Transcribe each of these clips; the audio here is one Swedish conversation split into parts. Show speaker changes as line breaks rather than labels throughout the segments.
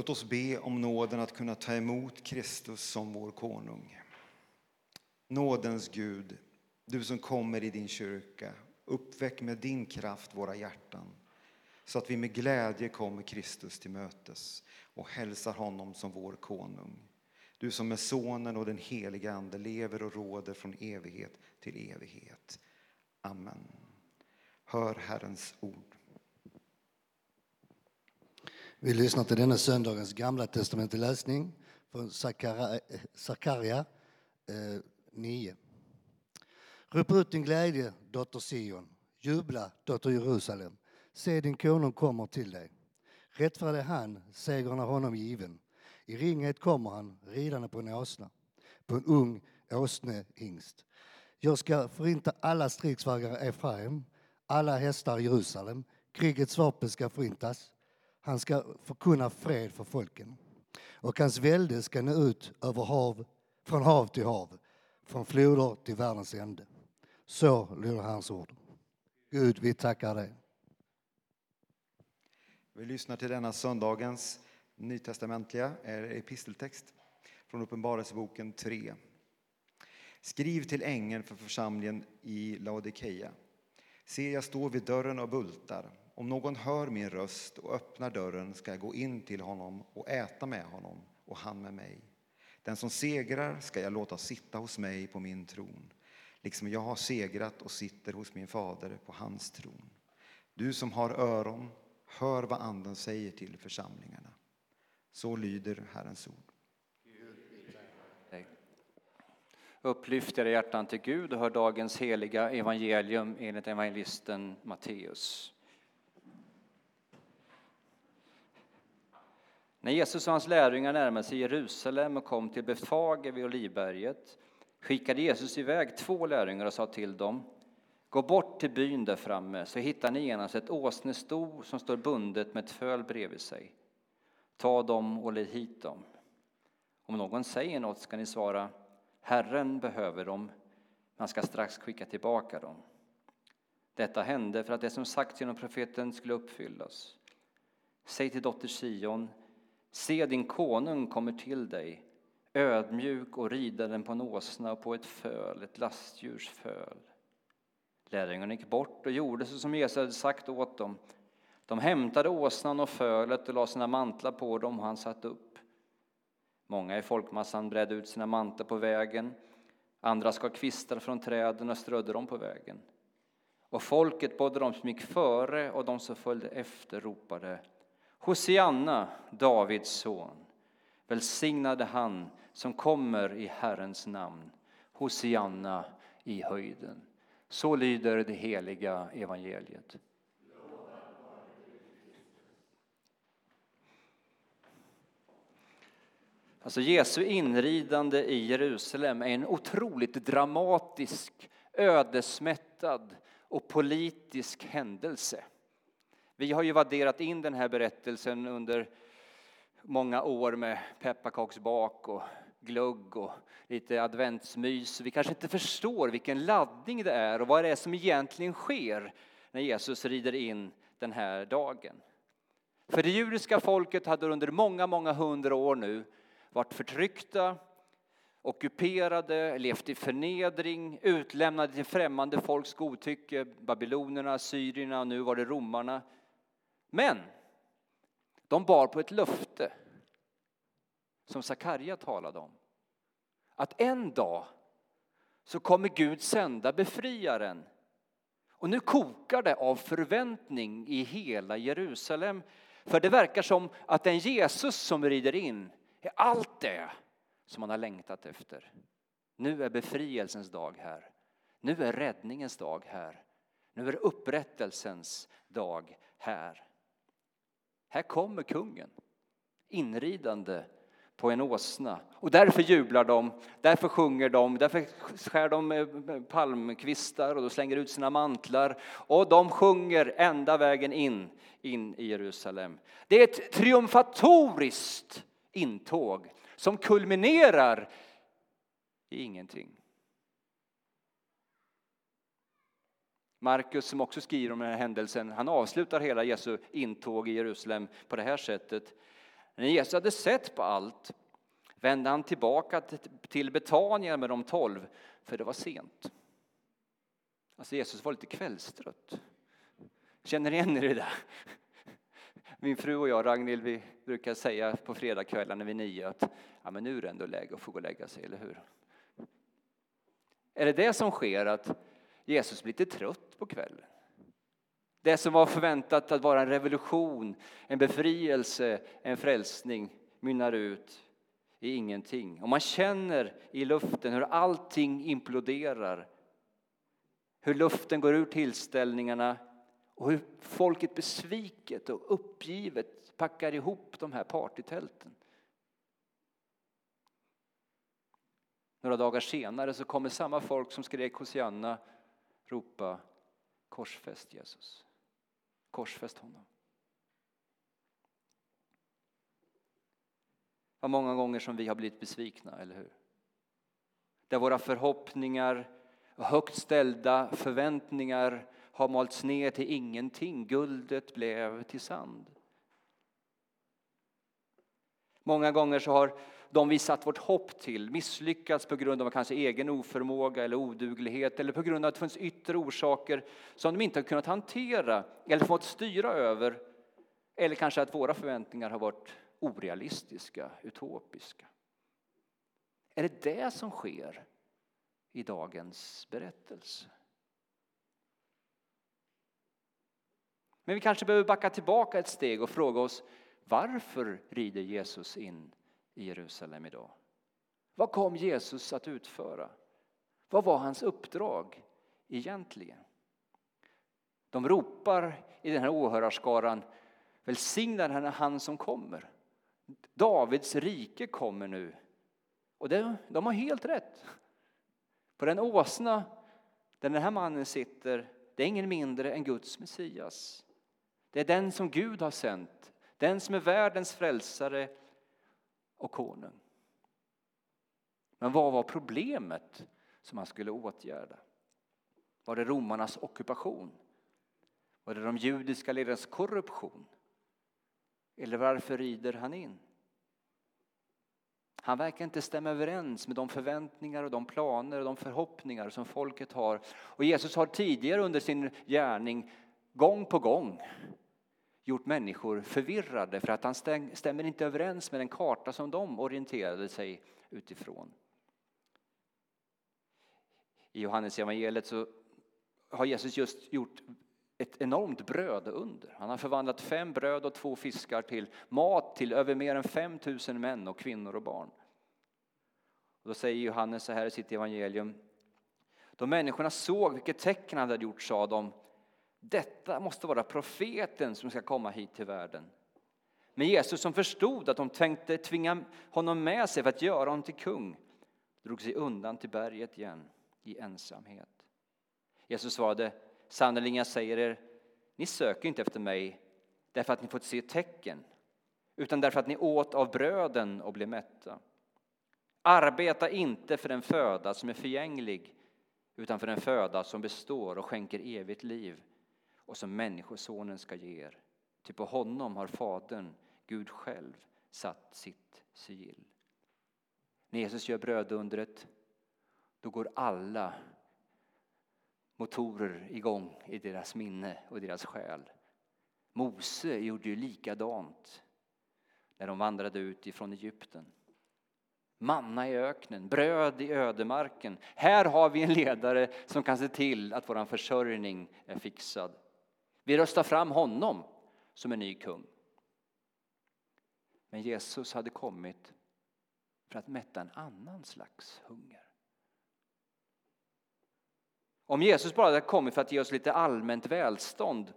Låt oss be om nåden att kunna ta emot Kristus som vår konung. Nådens Gud, du som kommer i din kyrka, uppväck med din kraft våra hjärtan så att vi med glädje kommer Kristus till mötes och hälsar honom som vår konung. Du som med Sonen och den heliga Ande lever och råder från evighet till evighet. Amen. Hör Herrens ord.
Vi lyssnar till denna söndagens gamla testamentliga läsning från Sakarja eh, 9. Eh, Rop ut din glädje, dotter Sion. Jubla, dotter Jerusalem. Se, din konung kommer till dig. Rättfärdig är han, segern är honom given. I ringhet kommer han, ridande på en åsna, på en ung åsnehingst. Jag ska förinta alla stridsvagnar Efraim, alla hästar i Jerusalem. Krigets vapen ska förintas. Han ska förkunna fred för folken. Och hans välde ska nå ut över hav, från hav till hav, från floder till världens ände. Så lyder hans ord. Gud, vi tackar dig.
Vi lyssnar till denna söndagens nytestamentliga eh, episteltext från Uppenbarelseboken 3. Skriv till ängeln för församlingen i Laodikeia. Se, jag står vid dörren och bultar. Om någon hör min röst och öppnar dörren ska jag gå in till honom och äta med honom och han med mig. Den som segrar ska jag låta sitta hos mig på min tron, liksom jag har segrat och sitter hos min fader på hans tron. Du som har öron, hör vad Anden säger till församlingarna. Så lyder Herrens ord.
Upplyft era hjärtan till Gud och hör dagens heliga evangelium enligt evangelisten Matteus. När Jesus och hans lärjungar närmade sig Jerusalem och kom till Betfage vid Olivberget skickade Jesus iväg två lärjungar och sa till dem Gå bort till byn där framme så hittar ni genast ett åsnesto som står bundet med ett föl bredvid sig. Ta dem och led hit dem. Om någon säger något ska ni svara Herren behöver dem, man ska strax skicka tillbaka dem. Detta hände för att det som sagts genom profeten skulle uppfyllas. Säg till dotter Sion, se din konung kommer till dig, ödmjuk och ridaren på en åsna och på ett föl, ett lastdjurs föl. Lärjungarna gick bort och gjorde så som Jesus hade sagt åt dem. De hämtade åsnan och fölet och lade sina mantlar på dem och han satt upp. Många i folkmassan bredde ut sina mantlar på vägen. Andra skar kvistar från träden och strödde dem på vägen. Och folket, både de som gick före och de som följde efter, ropade Hosianna, Davids son. Välsignade han som kommer i Herrens namn. Hosianna i höjden. Så lyder det heliga evangeliet. Alltså Jesu inridande i Jerusalem är en otroligt dramatisk, ödesmättad och politisk händelse. Vi har ju vadderat in den här berättelsen under många år med pepparkaksbak och glögg och lite adventsmys. Vi kanske inte förstår vilken laddning det är och vad det är som egentligen sker när Jesus rider in den här dagen. För det judiska folket hade under många, många hundra år nu varit förtryckta, ockuperade, levt i förnedring, utlämnade till främmande folks godtycke, babylonerna, syrierna och nu var det romarna. Men de bar på ett löfte som Sakarja talade om. Att en dag så kommer Gud sända befriaren. Och nu kokar det av förväntning i hela Jerusalem. För det verkar som att den Jesus som rider in är allt det som man har längtat efter. Nu är befrielsens dag här. Nu är räddningens dag här. Nu är upprättelsens dag här. Här kommer kungen inridande på en åsna. Och därför jublar de, därför sjunger de, därför skär de palmkvistar och de slänger ut sina mantlar. Och de sjunger ända vägen in, in i Jerusalem. Det är ett triumfatoriskt intåg som kulminerar i ingenting. Markus som också skriver om den här händelsen, han avslutar hela Jesu intåg i Jerusalem på det här sättet. När Jesus hade sett på allt vände han tillbaka till Betania med de tolv, för det var sent. Alltså Jesus var lite kvällstrött. Känner ni igen er i det? där? Min fru och jag, Ragnhild, vi brukar säga på fredagskvällarna vid nio att ja, men nu är det ändå läge att få gå och lägga sig, eller hur? Är det det som sker, att Jesus blir lite trött på kvällen? Det som var förväntat att vara en revolution, en befrielse, en frälsning mynnar ut i ingenting. Och man känner i luften hur allting imploderar. Hur luften går ur tillställningarna och hur folket besviket och uppgivet packar ihop de här partytälten. Några dagar senare så kommer samma folk som skrek Hosianna ropa korsfäst Jesus. Korsfäst honom. Vad många gånger som vi har blivit besvikna, eller hur? Där våra förhoppningar och högt ställda förväntningar har malts ner till ingenting. Guldet blev till sand. Många gånger så har de vi satt vårt hopp till misslyckats på grund av kanske egen oförmåga eller oduglighet eller på grund av att det funnits yttre orsaker som de inte har kunnat hantera eller fått styra över. Eller kanske att våra förväntningar har varit orealistiska, utopiska. Är det det som sker i dagens berättelse? Men vi kanske behöver backa tillbaka ett steg och fråga oss varför rider Jesus in i Jerusalem idag? Vad kom Jesus att utföra? Vad var hans uppdrag egentligen? De ropar i den här åhörarskaran Välsignad är han som kommer. Davids rike kommer nu. Och det, de har helt rätt. På den åsna där den här mannen sitter, det är ingen mindre än Guds Messias. Det är den som Gud har sänt, den som är världens frälsare och konung. Men vad var problemet som han skulle åtgärda? Var det romarnas ockupation? Var det de judiska ledarnas korruption? Eller varför rider han in? Han verkar inte stämma överens med de förväntningar och de planer och de förhoppningar som folket har. Och Jesus har tidigare under sin gärning gång på gång gjort människor förvirrade för att han stämmer inte överens med den karta som de orienterade sig utifrån. I Johannes evangeliet så har Jesus just gjort ett enormt brödunder. Han har förvandlat fem bröd och två fiskar till mat till över mer än 5 000 män och kvinnor och barn. Och då säger Johannes så här i sitt evangelium. Då människorna såg vilket tecken han hade gjort sa de detta måste vara profeten som ska komma hit till världen. Men Jesus som förstod att de tänkte tvinga honom med sig för att göra honom till kung drog sig undan till berget igen i ensamhet. Jesus svarade sannerligen jag säger er, ni söker inte efter mig därför att ni fått se tecken utan därför att ni åt av bröden och blev mätta. Arbeta inte för en föda som är förgänglig utan för en föda som består och skänker evigt liv och som Människosonen ska ge er. Ty på honom har Fadern, Gud själv, satt sitt sigill. När Jesus gör brödundret, då går alla motorer igång i deras minne och deras själ. Mose gjorde ju likadant när de vandrade ut ifrån Egypten. Manna i öknen, bröd i ödemarken. Här har vi en ledare som kan se till att vår försörjning är fixad. Vi röstar fram honom som en ny kung. Men Jesus hade kommit för att mätta en annan slags hunger. Om Jesus bara hade kommit för att ge oss lite allmänt välstånd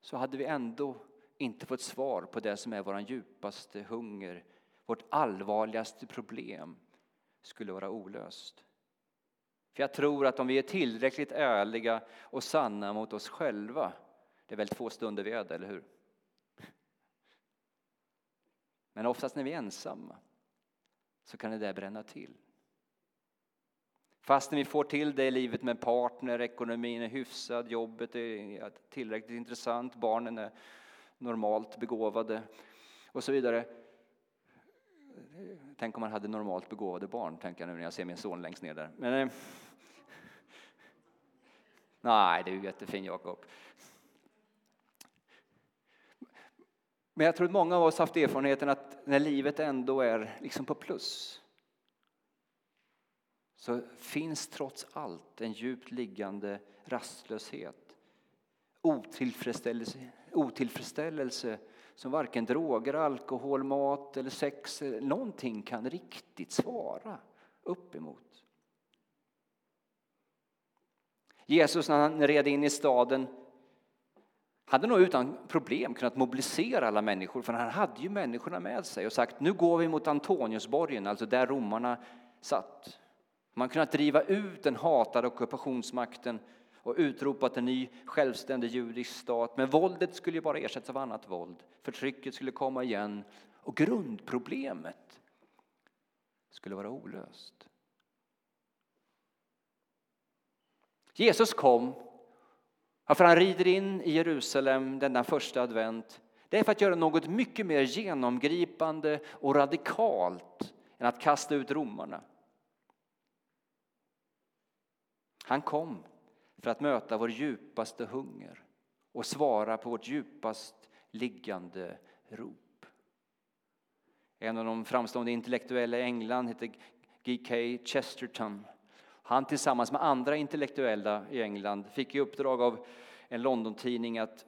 så hade vi ändå inte fått svar på det som är vår djupaste hunger, vårt allvarligaste problem skulle vara olöst. För jag tror att om vi är tillräckligt ärliga och sanna mot oss själva, det är väl två stunder vi är det, eller hur? Men oftast när vi är ensamma så kan det där bränna till. Fast när vi får till det i livet med partner, ekonomin är hyfsad, jobbet är tillräckligt intressant, barnen är normalt begåvade och så vidare. Tänk om man hade normalt begåvade barn, tänker jag nu när jag ser min son längst ner där. Men, eh, nej, du är jättefin Jakob. Men jag tror att många av oss haft erfarenheten att när livet ändå är liksom på plus så finns trots allt en djupt liggande rastlöshet, otillfredsställelse, otillfredsställelse som varken droger, alkohol, mat eller sex någonting kan riktigt svara upp emot. Jesus när han red in i staden hade nog utan problem kunnat mobilisera alla människor för han hade ju människorna med sig och sagt nu går vi mot Antoniusborgen, alltså där romarna satt. Man kunnat driva ut den hatade ockupationsmakten och utropat en ny självständig judisk stat. Men våldet skulle ju bara ersättas av annat våld. Förtrycket skulle komma igen och grundproblemet skulle vara olöst. Jesus kom, varför han rider in i Jerusalem denna första advent, det är för att göra något mycket mer genomgripande och radikalt än att kasta ut romarna. Han kom för att möta vår djupaste hunger och svara på vårt djupast liggande rop. En av de framstående intellektuella i England heter G.K. Chesterton. Han tillsammans med andra intellektuella i England fick i uppdrag av en Londontidning att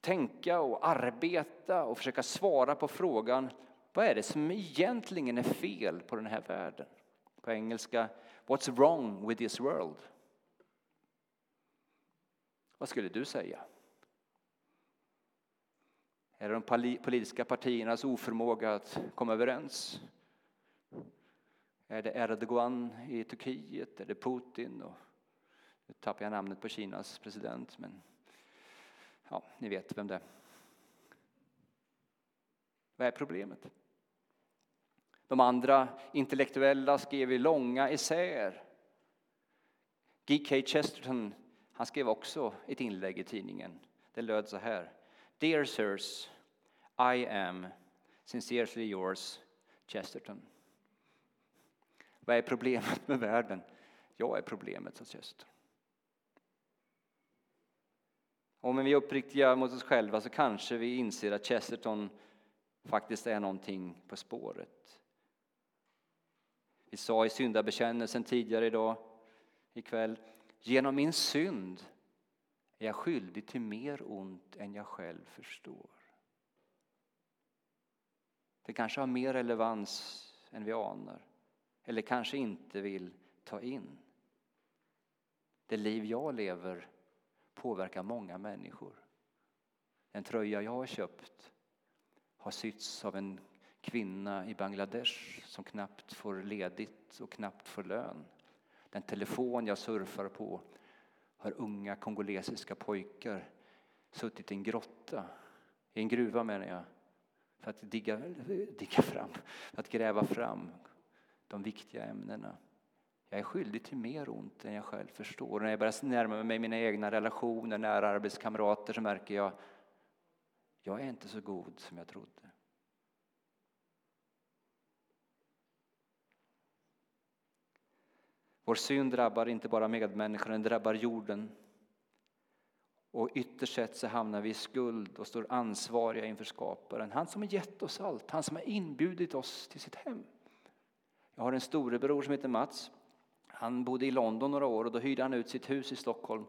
tänka och arbeta och försöka svara på frågan vad är det som egentligen är fel på den här världen? På engelska What's wrong with this world? Vad skulle du säga? Är det de politiska partiernas oförmåga att komma överens? Är det Erdogan i Turkiet? Är det Putin? Och nu tappar jag namnet på Kinas president, men ja, ni vet vem det är. Vad är problemet? De andra intellektuella skrev i långa essäer. G.K. Chesterton han skrev också ett inlägg i tidningen. Det löd så här. Dear sirs, I am sincerely yours, Chesterton. Vad är problemet med världen? Jag är problemet, sa Chesterton. Om vi är uppriktiga mot oss själva så kanske vi inser att Chesterton faktiskt är någonting på spåret. Vi sa i syndabekännelsen tidigare idag, ikväll, Genom min synd är jag skyldig till mer ont än jag själv förstår. Det kanske har mer relevans än vi anar eller kanske inte vill ta in. Det liv jag lever påverkar många människor. Den tröja jag har köpt har sytts av en kvinna i Bangladesh som knappt får ledigt och knappt får lön. Den telefon jag surfar på har unga kongolesiska pojkar suttit i en grotta, i en gruva menar jag, för att digga, digga fram, för att gräva fram de viktiga ämnena. Jag är skyldig till mer ont än jag själv förstår. När jag börjar närma mig mina egna relationer, nära arbetskamrater, så märker jag jag är inte så god som jag trodde. Vår synd drabbar inte bara medmänniskan, den drabbar jorden. Och ytterst sett så hamnar vi i skuld och står ansvariga inför skaparen. Han som har gett oss allt, han som har inbjudit oss till sitt hem. Jag har en storebror som heter Mats. Han bodde i London några år och då hyrde han ut sitt hus i Stockholm.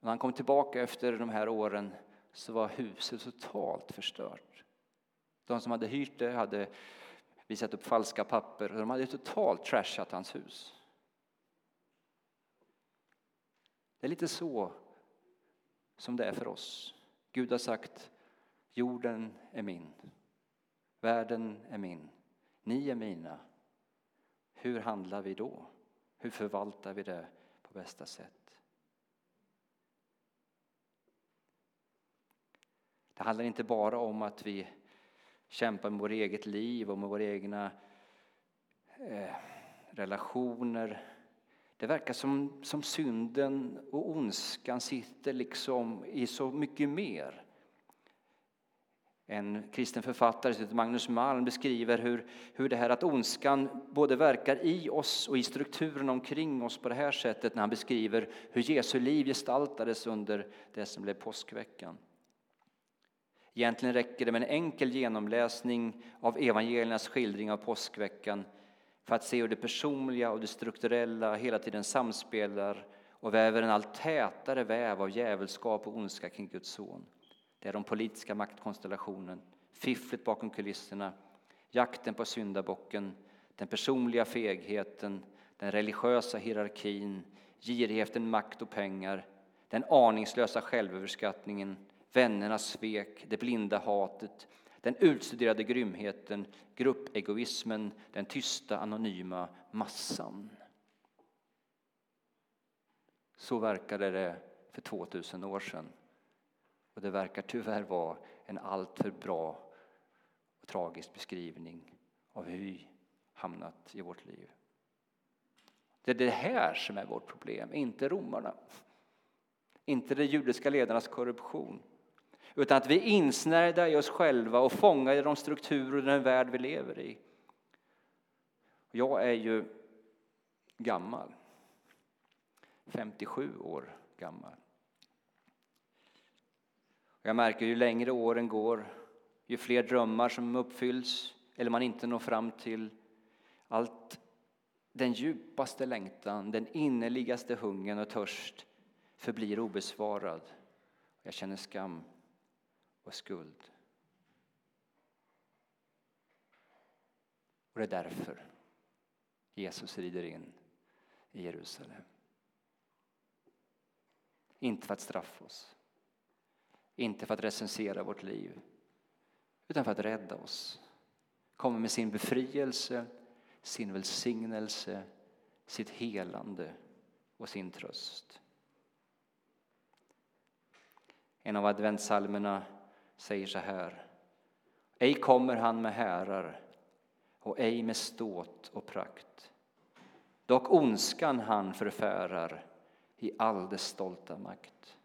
När han kom tillbaka efter de här åren så var huset totalt förstört. De som hade hyrt det hade visat upp falska papper. De hade totalt trashat hans hus. Det är lite så som det är för oss. Gud har sagt jorden är min, världen är min, ni är mina. Hur handlar vi då? Hur förvaltar vi det på bästa sätt? Det handlar inte bara om att vi kämpar med vårt eget liv och med våra egna eh, relationer. Det verkar som, som synden och ondskan sitter liksom i så mycket mer. En kristen författare som heter Magnus Malm beskriver hur, hur det här att ondskan både verkar i oss och i strukturen omkring oss på det här sättet när han beskriver hur Jesu liv gestaltades under det som blev påskveckan. Egentligen räcker det med en enkel genomläsning av evangeliernas skildring av påskveckan för att se hur det personliga och det strukturella hela tiden samspelar och väver en allt tätare väv av djävulskap och ondska kring Guds son. Det är de politiska maktkonstellationen, fifflet bakom kulisserna, jakten på syndabocken, den personliga fegheten, den religiösa hierarkin, girigheten, makt och pengar, den aningslösa självöverskattningen, vännernas svek, det blinda hatet, den utstuderade grymheten, gruppegoismen, den tysta anonyma massan. Så verkade det för 2000 år sedan. Och det verkar tyvärr vara en alltför bra och tragisk beskrivning av hur vi hamnat i vårt liv. Det är det här som är vårt problem, inte romarna. Inte de judiska ledarnas korruption. Utan att vi är insnärjda i oss själva och fångade i de strukturer och den värld vi lever i. Jag är ju gammal. 57 år gammal. Jag märker ju längre åren går, ju fler drömmar som uppfylls eller man inte når fram till, allt den djupaste längtan, den innerligaste hungern och törst förblir obesvarad. Jag känner skam och skuld. Och det är därför Jesus rider in i Jerusalem. Inte för att straffa oss, inte för att recensera vårt liv, utan för att rädda oss. Kommer med sin befrielse, sin välsignelse, sitt helande och sin tröst. En av adventsalmerna säger så här. Ej kommer han med härar och ej med ståt och prakt. Dock ondskan han förfärar i all dess stolta makt.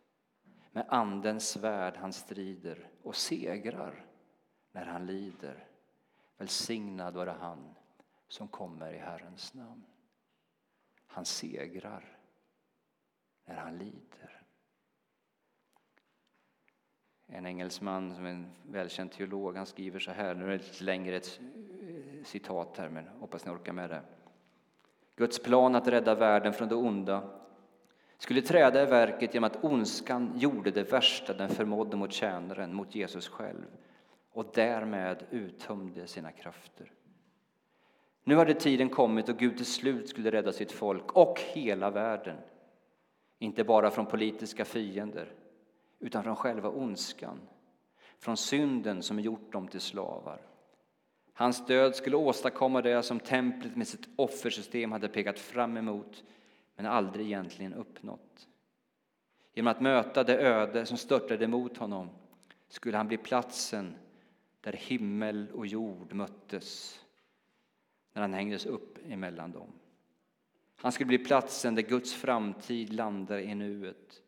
Med andens svärd han strider och segrar när han lider. Välsignad vare han som kommer i Herrens namn. Han segrar när han lider. En engelsman som är en välkänd teolog han skriver så här, nu är det lite längre ett eh, citat här men hoppas ni orkar med det. Guds plan att rädda världen från det onda skulle träda i verket genom att ondskan gjorde det värsta den förmådde mot tjänaren, mot Jesus själv och därmed uttömde sina krafter. Nu hade tiden kommit och Gud till slut skulle rädda sitt folk och hela världen. Inte bara från politiska fiender, utan från själva ondskan, från synden som gjort dem till slavar. Hans död skulle åstadkomma det som templet med sitt offersystem hade pekat fram emot men aldrig egentligen uppnått. Genom att möta det öde som störtade emot honom skulle han bli platsen där himmel och jord möttes när han hängdes upp emellan dem. Han skulle bli platsen där Guds framtid landar i nuet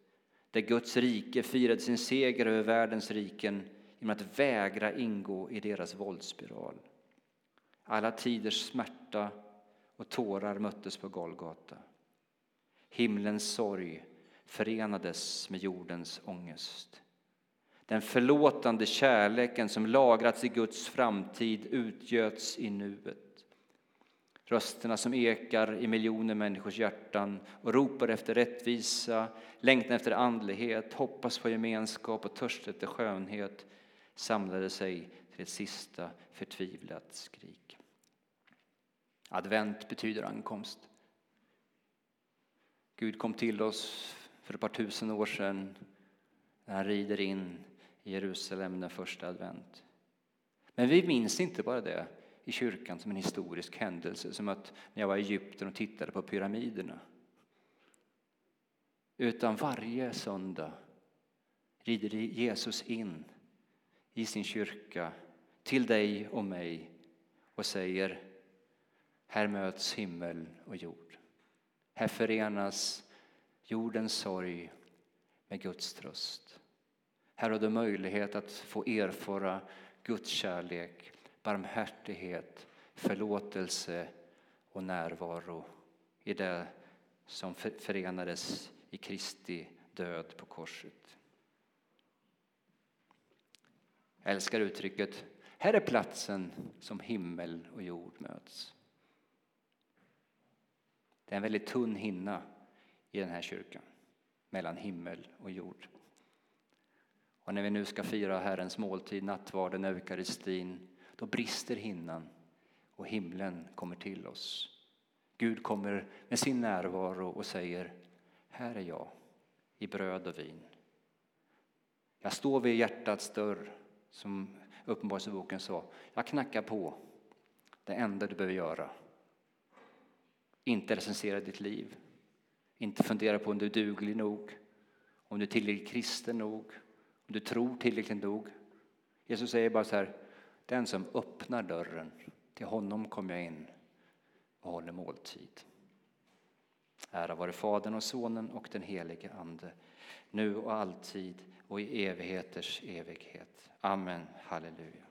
där Guds rike firade sin seger över världens riken genom att vägra ingå i deras våldsspiral. Alla tiders smärta och tårar möttes på Golgata. Himlens sorg förenades med jordens ångest. Den förlåtande kärleken som lagrats i Guds framtid utgöts i nuet. Rösterna som ekar i miljoner människors hjärtan och ropar efter rättvisa, längtan efter andlighet, hoppas på gemenskap och törst efter skönhet samlade sig till ett sista förtvivlat skrik. Advent betyder ankomst. Gud kom till oss för ett par tusen år sedan när han rider in i Jerusalem den första advent. Men vi minns inte bara det i kyrkan som en historisk händelse, som att när jag var i Egypten och tittade på pyramiderna. Utan varje söndag rider Jesus in i sin kyrka till dig och mig och säger här möts himmel och jord. Här förenas jordens sorg med Guds tröst. Här har du möjlighet att få erfara Guds kärlek, barmhärtighet, förlåtelse och närvaro i det som förenades i Kristi död på korset. Jag älskar uttrycket här är platsen som himmel och jord möts. Det är en väldigt tunn hinna i den här kyrkan mellan himmel och jord. Och när vi nu ska fira Herrens måltid, nattvarden, eukaristin, då brister hinnan och himlen kommer till oss. Gud kommer med sin närvaro och säger, här är jag i bröd och vin. Jag står vid hjärtats dörr, som Uppenbarelseboken sa. Jag knackar på. Det enda du behöver göra. Inte recensera ditt liv. Inte fundera på om du är duglig nog, om du är tillräckligt kristen nog, om du tror tillräckligt nog. Jesus säger bara så här, den som öppnar dörren, till honom kommer jag in och håller måltid. Ära vare Fadern och Sonen och den helige Ande, nu och alltid och i evigheters evighet. Amen. Halleluja.